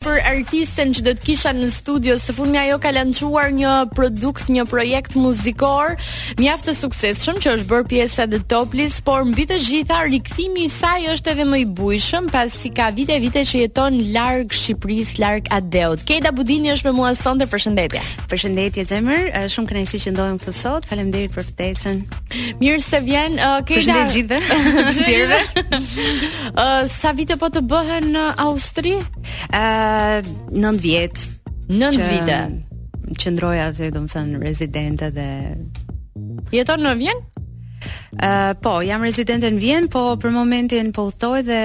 për artisten që do të kisha në studio. Së fundmi ajo ka lançuar një produkt, një projekt muzikor mjaft të suksesshëm që është bërë pjesë e Top List, por mbi të gjitha rikthimi i saj është edhe më i bujshëm pasi ka vite e vite që jeton larg Shqipërisë, larg atdheut. Keida Budini është me mua sonte, përshëndetje. Përshëndetje zemër, shumë kënaqësi që ndodhem këtu sot. Faleminderit për ftesën. Mirë se vjen. Uh, Keida. Përshëndetje gjithëve. Uh, sa vite po të bëhen në Austri? Uh, 9 vjet. 9 vite. Qëndroj aty, domethënë, rezidente dhe Jeton në Vjenë? Uh, po, jam rezidente në Vjenë, po për momentin po udhëtoj dhe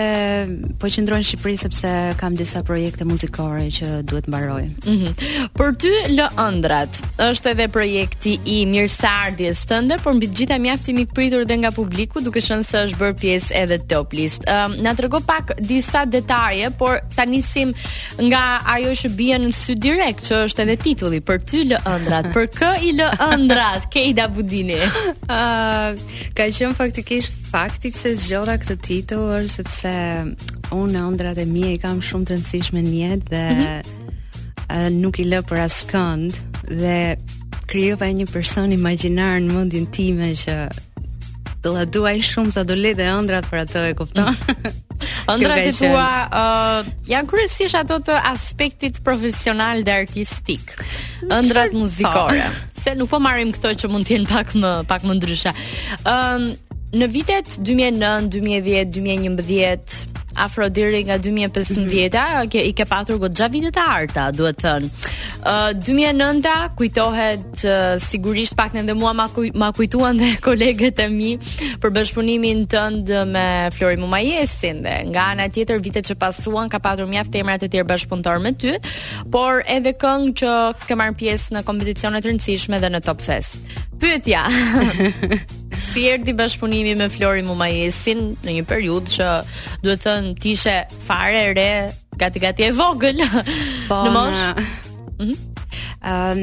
po qëndroj në Shqipëri sepse kam disa projekte muzikore që duhet mbaroj. Mhm. Për ty lë ëndrat. Është edhe projekti i mirëseardhjes tënde, por mbi të gjitha mjaft i mikpritur dhe nga publiku, duke qenë se është bërë pjesë edhe Top List. Ëm na trego pak disa detaje, por ta nisim nga ajo që bie në sy direkt, që është edhe titulli, për ty lë ëndrat. për kë i lë ëndrat Keida Budini? Ë Ka qenë faktikisht fakti pse zgjodha këtë titull është sepse unë ëndrat e mia i kam shumë të rëndësishme në jetë dhe mm -hmm. nuk i lë për askënd dhe krijova një person imagjinar në mendjen time që do ta doja shumë sa do lë dhe ëndrat për atë e kupton. Ëndrat e tua uh, janë kryesisht ato të aspektit profesional dhe artistik. pak ëndrrat muzikore. Se nuk po marrim këto që mund të jenë pak më pak më ndryshe. Ëm um, në vitet 2009, 2010, 2011 afro deri nga 2015-a, mm -hmm. i ke patur goxha vite të arta, duhet thënë. Ë uh, 2009-a kujtohet uh, sigurisht pak edhe mua ma, kuj, ma kujtuan dhe kolegët e mi për bashkëpunimin tënd me Flori Mumajesin dhe nga ana tjetër vitet që pasuan ka patur mjaft emra të tjerë bashkëpunëtorë me ty. por edhe këngë që ke marrë pjesë në kompeticione të rëndësishme dhe në Top Fest. Pyetja. si erdhi bashkëpunimi me Flori Mumajesin në një periudhë që duhet thënë ti ishe fare e re, gati gati e vogël. Po, në moshë. Mhm.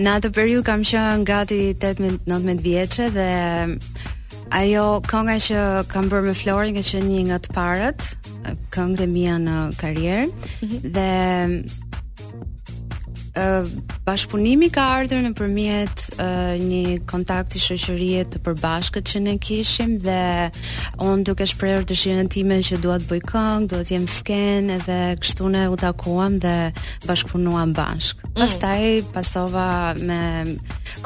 në atë periudhë kam qenë gati 18-19 vjeçe dhe ajo kënga që kam bërë me Florin ka qenë një nga të parët, këngët e mia në karrierë mm -hmm. dhe uh, bashkëpunimi ka ardhur nëpërmjet uh, një kontakti shoqërie të përbashkët që ne kishim dhe unë duke shprehur dëshirën time që dua të bëj këngë, dua të jem në skenë dhe kështu ne u takuam dhe bashkëpunuam bashkë. Mm. Pastaj pasova me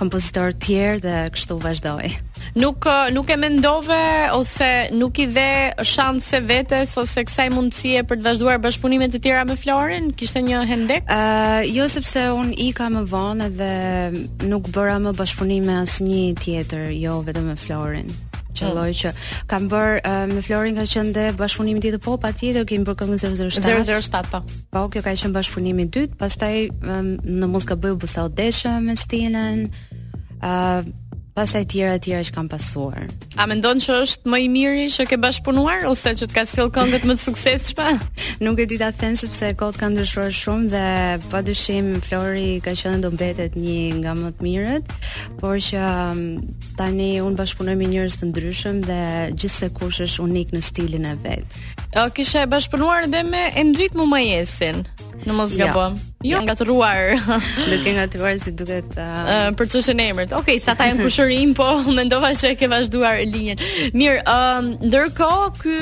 kompozitorë të tjerë dhe kështu vazhdoi. Nuk nuk e mendove ose nuk i dhe shanse vetes ose kësaj mundësie për të vazhduar bashkëpunime të tjera me Florin? Kishte një hendek? Ë, uh, jo sepse un ika më vonë dhe nuk bëra më bashkëpunime asnjë tjetër, jo vetëm me Florin qëlloi që kam bër uh, me Florin ka qenë dhe bashkëpunimi tjetër po patjetër kemi bër këngën 007 007 po po kjo ka qenë bashkëpunimi i dytë pastaj um, në mos gaboj Busa Odesha me Stinën Uh, pastaj tjera e tjera që kanë pasuar. A mendon që është më i miri që ke bashkëpunuar ose që të ka sjell këngët më të suksesshme? Nuk e di ta them sepse koha ka ndryshuar shumë dhe pa dyshim Flori ka qenë do mbetet një nga më të mirët, por që um, tani un bashkëpunoj me njerëz të ndryshëm dhe gjithsekush është unik në stilin e vet. Kishe bashkëpunuar edhe me Endrit Mumajesin. Në mos gaboj. Jo, jo ngatërruar. Do kem ngatërruar si duket uh... uh, për çështjen e emrit. Okej, okay, se ata janë kushërinj, po mendova se e ke vazhduar linjën. Mirë, ë um, ndërkohë ky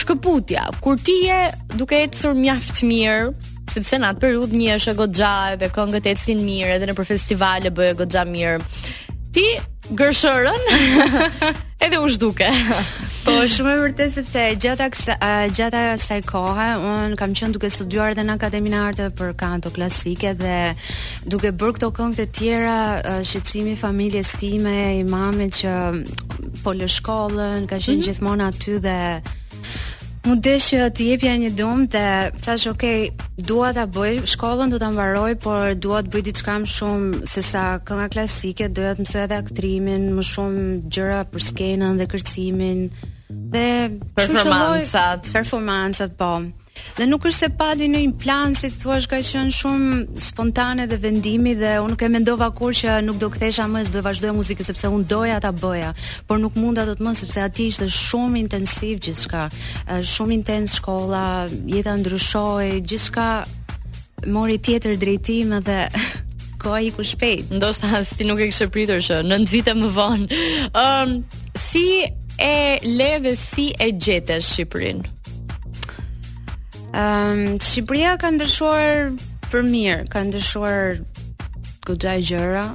shkëputja, kur ti je duke ecur mjaft mirë, sepse në atë periudhë njiheshe goxha edhe këngët ecnin mirë edhe nëpër festivale bëje goxha mirë. Ti gërshërën Edhe u zhduke. po shumë e vërtetë sepse gjatë gjatë kësaj kohe un kam qenë duke studiuar edhe në Akademinë e Arteve për kanto klasike dhe duke bërë këto këngë të tjera shqetësimi i familjes time, i mamit që po lë shkollën, ka qenë mm -hmm. gjithmonë aty dhe M'u desh që të jepja një dum dhe thash ok, dua ta bëj, shkollën do ta mbaroj, por dua të bëj diçka më shumë se sa kënga klasike, doja të mësoja edhe aktrimin, më shumë gjëra për skenën dhe kërcimin dhe performancat, performancat po. Dhe nuk është se pati ndonjë plan, si të thuash, ka qenë shumë spontane dhe vendimi dhe unë nuk e mendova kurrë që nuk do kthehesha më, s'do vazhdoja muzikën sepse unë doja ta bëja, por nuk munda dot më sepse aty ishte shumë intensiv gjithçka. Shumë intens shkolla, jeta ndryshoi, gjithçka mori tjetër drejtim dhe koha iku shpejt. Ndoshta as ti nuk e kishe pritur që 9 vite më vonë. Ëm um, si e le dhe si e gjete Shqipërinë? Ehm, um, Shqipëria ka ndryshuar për mirë, ka ndryshuar goxha gjëra.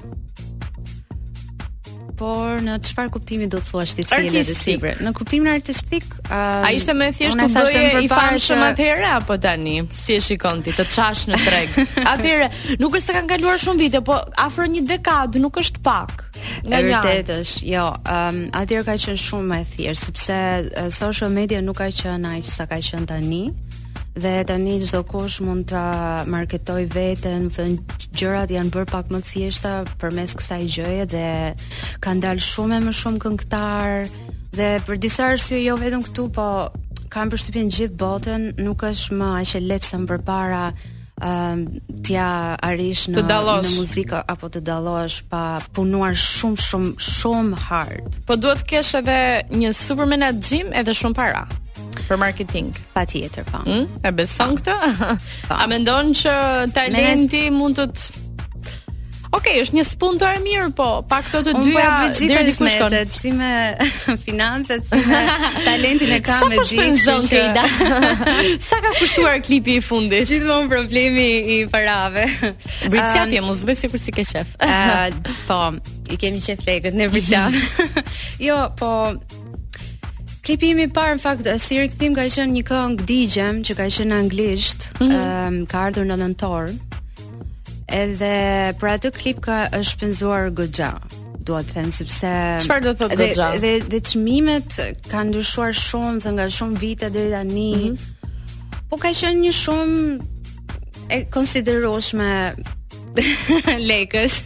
Por në çfarë kuptimi do të thuash ti si e le dhe si e? Në kuptimin artistik, uh, a ishte më e thjeshtë të bëheshe i famshëm atëherë apo tani? Si e shikon ti të çash në treg? atëherë, nuk është se kanë kaluar shumë vite, po afër një dekadë nuk është pak. Në të vërtetë, jo, um, atëherë ka qenë shumë më e thjeshtë sepse uh, social media nuk ka qenë aq sa ka qenë tani dhe tani çdokush mund ta marketojë veten, domethënë gjërat janë bërë pak më të thjeshta përmes kësaj gjëje dhe kanë dalë shumë e më shumë këngëtarë dhe për disa arsye jo vetëm këtu, po kam përshtypjen gjithë botën, nuk është më aq e lehtë sa më përpara um, t'ia arrish në, në muzikë apo të dallosh pa punuar shumë shumë shumë hard. Po duhet të kesh edhe një super menaxhim edhe shumë para për marketing. Patjetër, po. Mm? E beson këtë? Po. A mendon që talenti mund të Ok, është një spunto e mirë, po pa këto të dyja deri diku shkon. Si me financat, si me talentin e kam me ditë. Sa kushton Keida? Sa ka kushtuar klipi i fundit? Gjithmonë problemi i parave. Britsja um, mos bëj sikur s'i ke qejf. uh, po, i kemi qejf lekët ne, Britsja. jo, po Klipi i parë në fakt si rikthim ka qenë një këngë që digjet që ka qenë në anglisht, mm -hmm. um, ka ardhur në nëntor. Edhe për atë klip ka është shpenzuar goxha. Dua të them sepse Çfarë do thotë goxha? Dhe dhe çmimet kanë ndryshuar shumë se nga shumë vite deri tani. Mm -hmm. Po ka qenë një shumë e konsiderueshme lekësh.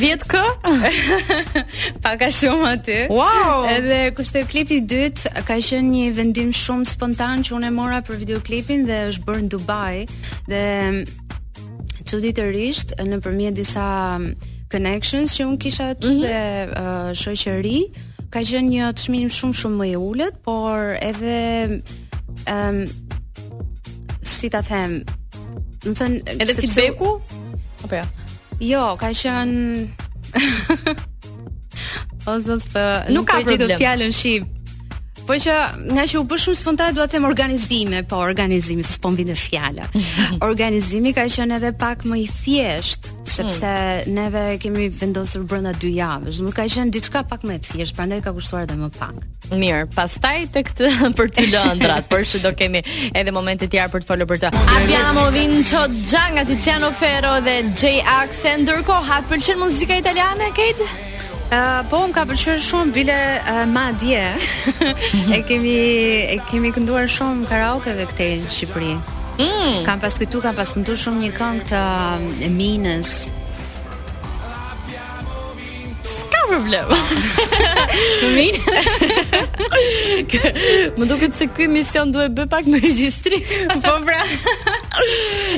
Dhjetë k? Pak a shumë aty. Wow! Edhe kurse klipi i dytë ka qenë një vendim shumë spontan që unë e mora për videoklipin dhe është bërë në Dubai dhe çuditërisht nëpërmjet disa connections që unë kisha aty mm -hmm. dhe uh, shoqëri ka qenë një çmim shumë shumë më i ulët, por edhe ëm um, si ta them, domethënë edhe feedbacku? Apo jo. Jo, ka qenë Ozos, nuk ka problem. Nuk ka problem. Po që nga që u bë shumë spontan dua të them organizimi, po organizimi se s'po vinte fjala. organizimi ka qenë edhe pak më i thjeshtë, sepse hmm. neve kemi vendosur brenda dy javësh. Nuk ka qenë diçka pak më e thjeshtë, prandaj ka kushtuar edhe më pak. Mirë, pastaj te këtë, për të ëndrrat, po që do kemi edhe momente të tjera për të folur për të. Abbiamo vinto già nga Tiziano Ferro dhe J-Ax. Ndërkohë, a të pëlqen muzika italiane, Keida? Uh, po, më ka pëlqyer shumë bile uh, madje. e kemi e kemi kënduar shumë karaokeve këtej në Shqipëri. Mm. Kam pas këtu, kam pas kënduar shumë një këngë të uh, Minës. S'ka problem. Min. më duket se ky emision duhet bë pak me regjistrim. po pra.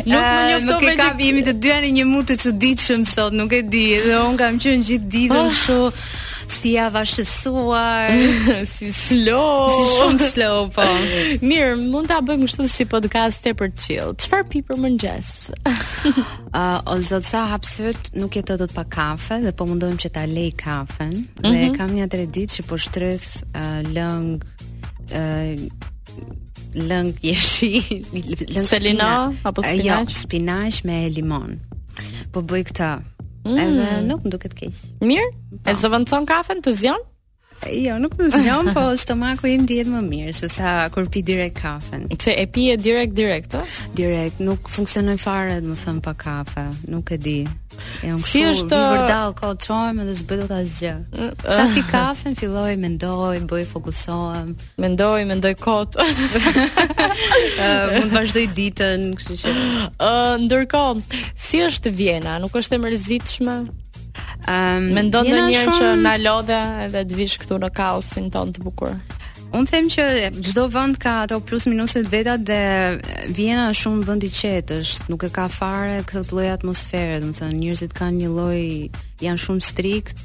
Nuk eh më njoftove që kap jemi të dyja në një mood të çuditshëm sot, nuk e di, edhe un kam qenë gjithë ditën ah. kështu si e avashësuar, si slow, si shumë slow po. Mirë, mund ta bëjmë kështu si podcast super chill. Çfarë pi për mëngjes? uh, o zot sa hapsyt nuk e di domethënë pa kafe dhe po mundohem që ta lej kafen mm -hmm. dhe mhm. kam një tre ditë që po shtrydh uh, lëng uh, lëng jeshil, lëng selino apo spinaq? Jo, spinaq me limon. Po bëj këtë. Mm. Edhe nuk më duket keq. Mirë. Po. E zëvendëson kafen të zgjon? Jo, nuk më zgjon, po stomaku im ndihet më mirë se sa kur pi direkt kafen. Se e pije direkt direkt, ë? Direkt, nuk funksionoj fare, domethënë pa kafe, nuk e di. Jam kështu vij vërdallë kur çohem edhe s'bëj dot asgjë. Sa pi kafen filloj mendoj, bëj fokusohem. Mendoj, mendoj kot. Ëh, mund të vazhdoj ditën, kështu që. Ëh, ndërkohë, si është Vjena? Nuk është e mërzitshme? Ëm, mendon ndonjëherë shumë... që u lodha edhe të vish këtu në kaosin tonë të bukur? Un them që çdo vend ka ato plus minuset e veta dhe Vjena është shumë vend i qetë, është nuk e ka fare këtë lloj atmosfere, domethënë njerëzit kanë një lloj janë shumë strikt.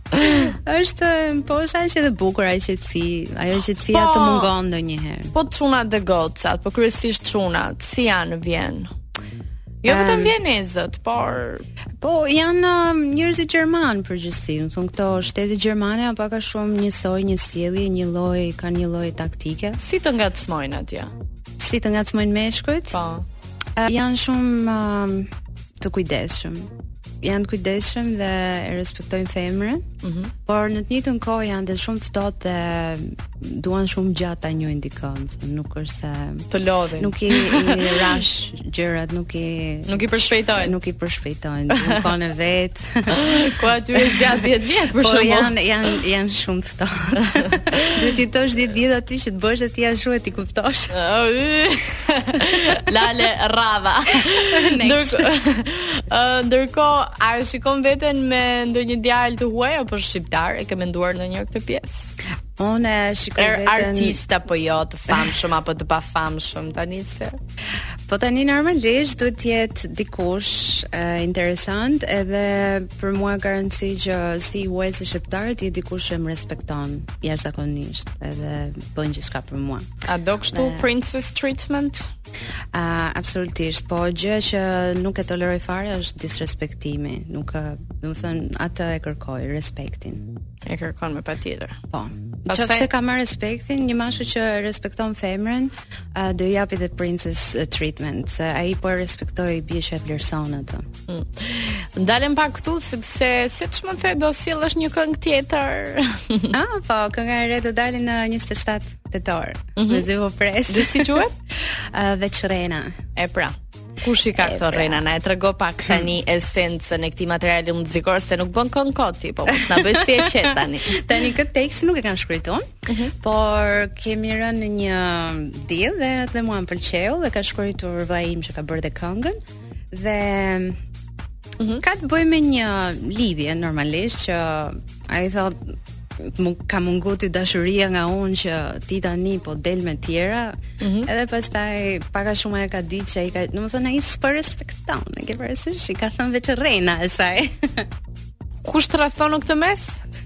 Është po është aq e bukur ajo qetësi, ajo qetësia po, të mungon ndonjëherë. Po çunat dhe gocat, po kryesisht çunat, si janë në Vjenë. Jo vetëm um, vjenezët, por po janë um, njerëzit gjermanë në përgjithësi, domethënë këto shtete gjermane pak a shumë njësoj, një sjellje, një lloj, kanë një lloj taktike. Si të ngacmojnë atje? Si të ngacmojnë meshkujt? Po. Uh, janë shumë uh, të kujdesshëm. janë të kujdesshëm dhe e respektojnë femrën. Mm -hmm. Por në të njëjtën kohë janë dhe shumë të ftohtë dhe duan shumë gjatë ta njohin dikë, nuk është se të lodhin. Nuk i, i rush gjërat, nuk i nuk i përshpejtojnë, nuk i përshpejtojnë, nuk kanë vrap. Ku aty e gjatë 10 vjet për shkak. Po janë janë janë shumë të ftohtë. Duhet të jetosh 10 vjet aty që të bësh aty ashtu e t'i kuptosh. Lale rradha. Ndërkohë, ndërkohë e shikon veten me ndonjë djalë të huaj apo shqiptar? E ke menduar ndonjëherë këtë pjesë? Unë e shikoj er, veten artist apo jo, të famshëm apo të pafamshëm tani se. Po tani normalisht duhet të jetë dikush e, interesant edhe për mua ka rëndësi që si huaj si shqiptar të jetë dikush që më respekton jashtëzakonisht edhe bën gjithçka për mua. A do kështu dhe... princess treatment? A, absolutisht, po gjëja që nuk e toleroj fare është disrespektimi, nuk e, domethënë, atë e kërkoj, respektin. E kërkon me patjetër. Po. Nëse ka marrë respektin, një mashkull që respekton femrën, A do i japi the princess uh, treatment, se ai po e respekton, biçë e vlerëson atë. Mm. Ndalem pak këtu sepse siç më the do sjellësh një këngë tjetër. ah, po, kënga e re do dalë në 27 tetor. Mm -hmm. Mezi po pres. Dhe si quhet? uh, Veç rrena. E pra. Kush i ka këto rrena? Na e trego pak tani esencën e këtij materiali muzikor se nuk bën këngë kot ti, po mos na bëj si e qet tani. tani këtë tekst nuk e kam shkruar unë, uh mhm. -huh. por kemi rënë në një deal dhe dhe mua më pëlqeu dhe e ka shkruar vllai im që ka bërë dhe këngën dhe Mm -hmm. Ka të bëjë me një lidhje normalisht që ai thotë ka mungu ty dashuria nga unë që ti tani po del me tjera. Mm -hmm. Edhe pastaj pak a shumë e ka dit që ai ka, domethënë ai s'po respekton, e ke parasysh, i ka thënë veç rrena asaj. Kush të tradhton në këtë mes?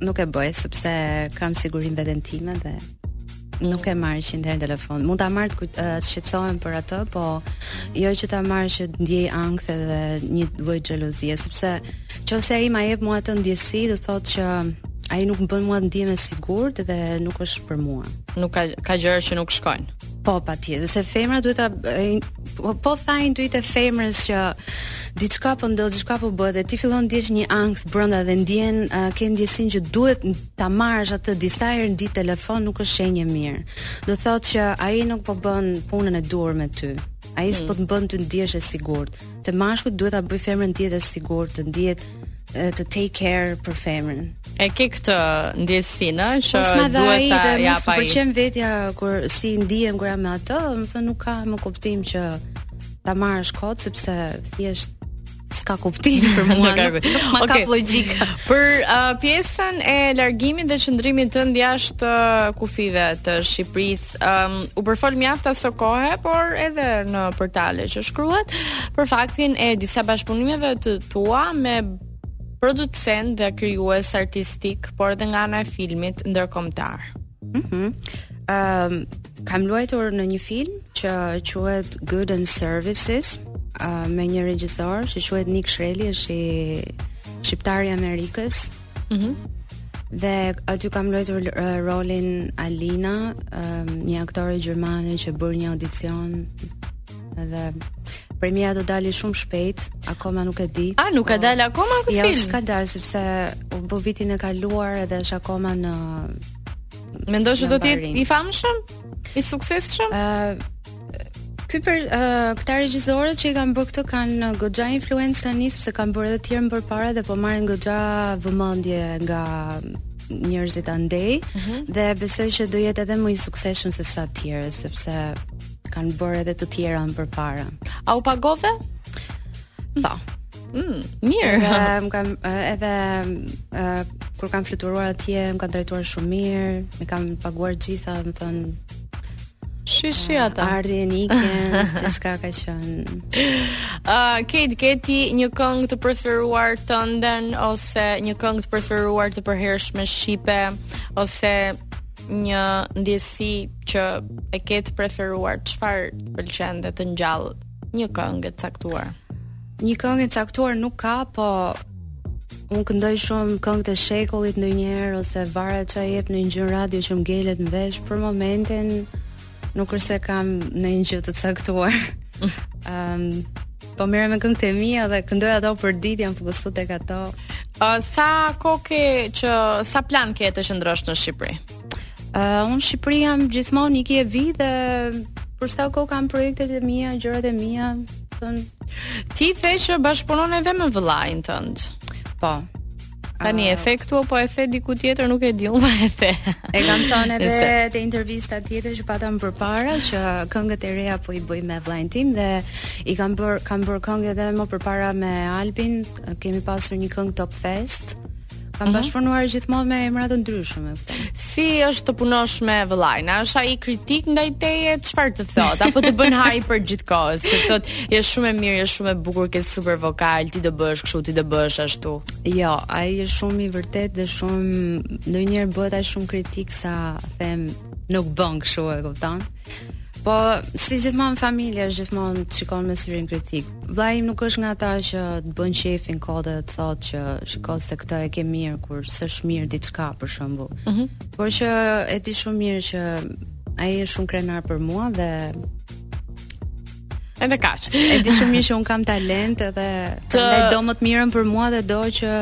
Nuk e bëj sepse kam siguri në veten time dhe nuk e marr njëqind herë në telefon. Mund ta marr të shqetësohem për atë, po jo që ta marr që të ndjej ankth edhe një lloj xhelozie, sepse nëse ai ma jep mua atë ndjesi, do të thotë që ai nuk më bën mua të ndihem e sigurt dhe nuk është për mua. Ka ka gjëra që nuk shkojnë. Po, patjetër, se femra duhet ta po, po t'tha intuita e femrës që diçka po ndodh, diçka po bëhet dhe ti fillon të ndjesh një ankth brenda dhe ndjen uh, ke ndjesinë që duhet ta marrësh atë disa herë në ditë telefon nuk është shenjë e mirë. Do të thotë që ai nuk po bën punën e duhur me ty. Ai mm. s'po të bën ty të ndihesh e sigurt. Se mashkulli duhet ta bëjë femrën të ndihet e sigurt, të ndihet të take care për femrën. E ke këtë ndjesinë që po, duhet ta japi ai. Po s'të pëlqen vetja kur si ndihem kur jam me atë, domethënë nuk ka më kuptim që ta marrësh kot sepse thjesht s'ka kuptim për mua. Nuk ka logjikë. Për uh, pjesën e largimit dhe qëndrimit tënd jashtë uh, kufijve të Shqipërisë, um, u përfol mjaft asokohe, por edhe në portale që shkruhet për faktin e disa bashkëpunimeve të tua me producentë dhe krijues artistikë, por edhe nga ana e filmit ndërkombëtar. Mhm. Mm um, kam luajtur në një film që quhet Good and Services uh, me një regjisor që quhet Nick Shkreli, është shqiptar i Amerikës, Mhm. Mm dhe aty kam luajtur uh, rolin Alina, uh, një aktore gjermane që bën një audicion dhe Premiera do dali shumë shpejt, akoma nuk e di. A nuk ka po, dalë akoma ky jo, film? Jo, s'ka dalë sepse u bë vitin e kaluar edhe është akoma në Mendon se do të jetë i famshëm? I suksesshëm? Ëh, Ky për uh, këta regjisorët që i kanë bërë këto kanë goxha influencë tani sepse kanë bërë edhe të tjerë më përpara dhe po marrin goxha vëmendje nga njerëzit andej mm -hmm. dhe besoj që do jetë edhe më i suksesshëm se sa të tjerë sepse kanë bërë edhe të tjera më përpara. A u pagove? Po. Mm, mirë. Edhe më kam edhe uh, kur kam fluturuar atje, më kanë trajtuar shumë mirë, më kanë paguar të gjitha, domethënë gjithçka ata. Ardhjen ikjen, gjithçka ka qenë. Ë, uh, Kate, ke ti një këngë të preferuar tënden ose një këngë të preferuar të përhershme shqipe ose një ndjesi që e ke të preferuar, çfarë pëlqen të të ngjall një këngë e caktuar? Një këngë e caktuar nuk ka, po unë këndoj shumë këngët e shekullit ndonjëherë ose varet ça jepet ndonjë radio që më ngelet në vesh për momentin nuk është se kam ndonjë gjë të caktuar. Ëm um, po merrem me këngët e mia dhe këndoj ato përditë jam fokusuar tek ato. Uh, sa kohë ke sa plan ke të qëndrosh në Shqipëri? Uh, unë Shqipëri jam gjithmonë iki e vij dhe për sa kohë kam projektet e mia, gjërat e mia, domethënë. Ti the që bashkëpunon edhe me vëllain tënd. Po. Tani e the këtu apo e the diku tjetër nuk e di unë po e the. E kam thënë edhe te intervista tjetër që patëm përpara që këngët e reja po i bëj me vëllain tim dhe i kam bërë kam bërë këngë edhe më përpara me Albin, kemi pasur një këngë Top Fest. Kam mm -hmm. bashkëpunuar gjithmonë me emra të ndryshëm. Si është të punosh me vëllain? A është ai kritik ndaj teje? Çfarë të thotë? Apo të bën hajp gjithë kohës? Të thotë, je shumë e mirë, je shumë e bukur, ke super vokal, ti do bëhesh kështu, ti do bëhesh ashtu. Jo, ai është shumë i vërtetë dhe shumë ndonjëherë bëhet aq shumë kritik sa them nuk bën kështu, e kupton? Po, si gjithmonë familja është gjithmonë të shikon me syrin kritik. Vllai im nuk është nga ata që të bën qejfin kot e të thotë që shiko se këtë e ke mirë kur s'është mirë diçka për shembull. Mm -hmm. Por që e di shumë mirë që ai është shumë krenar për mua dhe Edhe kaq. E di shumë mirë që unë kam talent edhe të... do më të mirën për mua dhe do që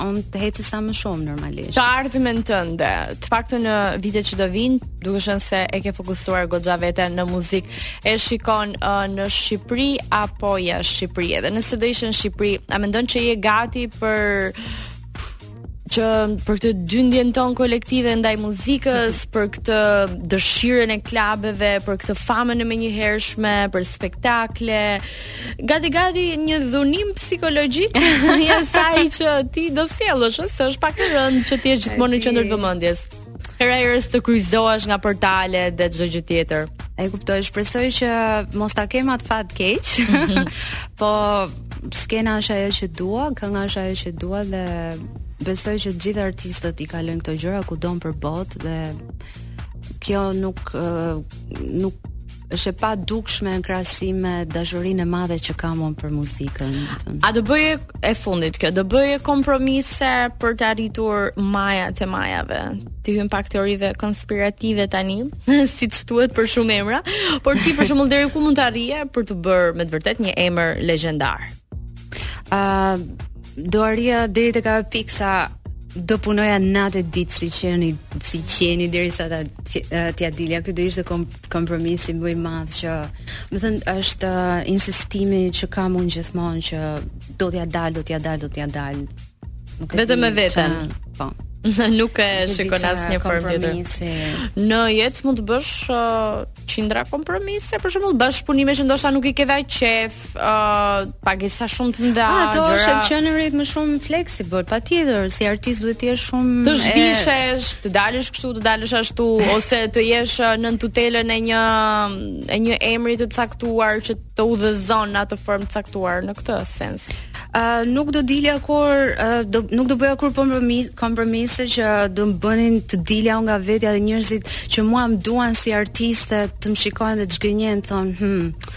unë të eci sa më shumë normalisht. Të ardhmen tënde, të paktën në vitet që do vijnë, duke qenë se e ke fokusuar goxha veten në muzikë, e shikon uh, në Shqipëri apo jashtë Shqipërie? Edhe nëse do ishe në Shqipëri, a mendon që je gati për që për këtë dyndjen tonë kolektive ndaj muzikës, për këtë dëshirën e klabeve, për këtë famën e menjëhershme, për spektakle, Gati gati një dhunim psikologjik i asaj që ti do sjellësh, se është pak e rëndë që ti je gjithmonë në qendër të vëmendjes. Herë herës të kryqëzohesh nga portale dhe çdo gjë tjetër. E kuptoj, shpresoj që mos ta kem atë fat të keq. po skena është ajo që dua, kënga është ajo që dua dhe besoj që të gjithë artistët i kalojnë këto gjëra kudo nëpër botë dhe kjo nuk nuk është e padukshme në krahasim me dashurinë e madhe që kam unë për muzikën. A do bëje e fundit kjo, do bëje kompromise për të arritur majat e majave? T'i hyjmë pak teorive konspirative tani, siç thuhet për shumë emra, por ti për shembull deri ku mund të arrije për të bërë me të vërtetë një emër legjendar? A, do arrija deri tek ajo pikë sa do punoja natë ditë si qeni si qeni derisa ta t'ia dilja ky do ishte kom kompromisi më i madh që, me thënë, është uh, insistimi që kam unë gjithmonë që do t'ia dal, do t'ia dal, do t'ia dal. Nuk Vetëm me veten. Po. nuk e shikon asnjë formë tjetër. Në jetë mund të bësh uh, qindra kompromise, për shembull, bashkëpunime që ndoshta nuk i ke dha qejf, uh, pagesa shumë të mëdha. Ah, ato është gjëra... të qenurit më shumë fleksibël, patjetër, si artist duhet të jesh shumë të zhvishesh, e... të dalësh kështu, të dalësh ashtu ose të jesh nën tutelën e një e një emri të caktuar që të udhëzon në atë formë të caktuar në këtë sens. Uh, nuk do dilja kurrë uh, do, nuk do bëja kurrë kompromis, kompromise që do më bënin të dilja nga vetja dhe njerëzit që mua më duan si artiste të më shikojnë dhe të zhgënjehen thonë hm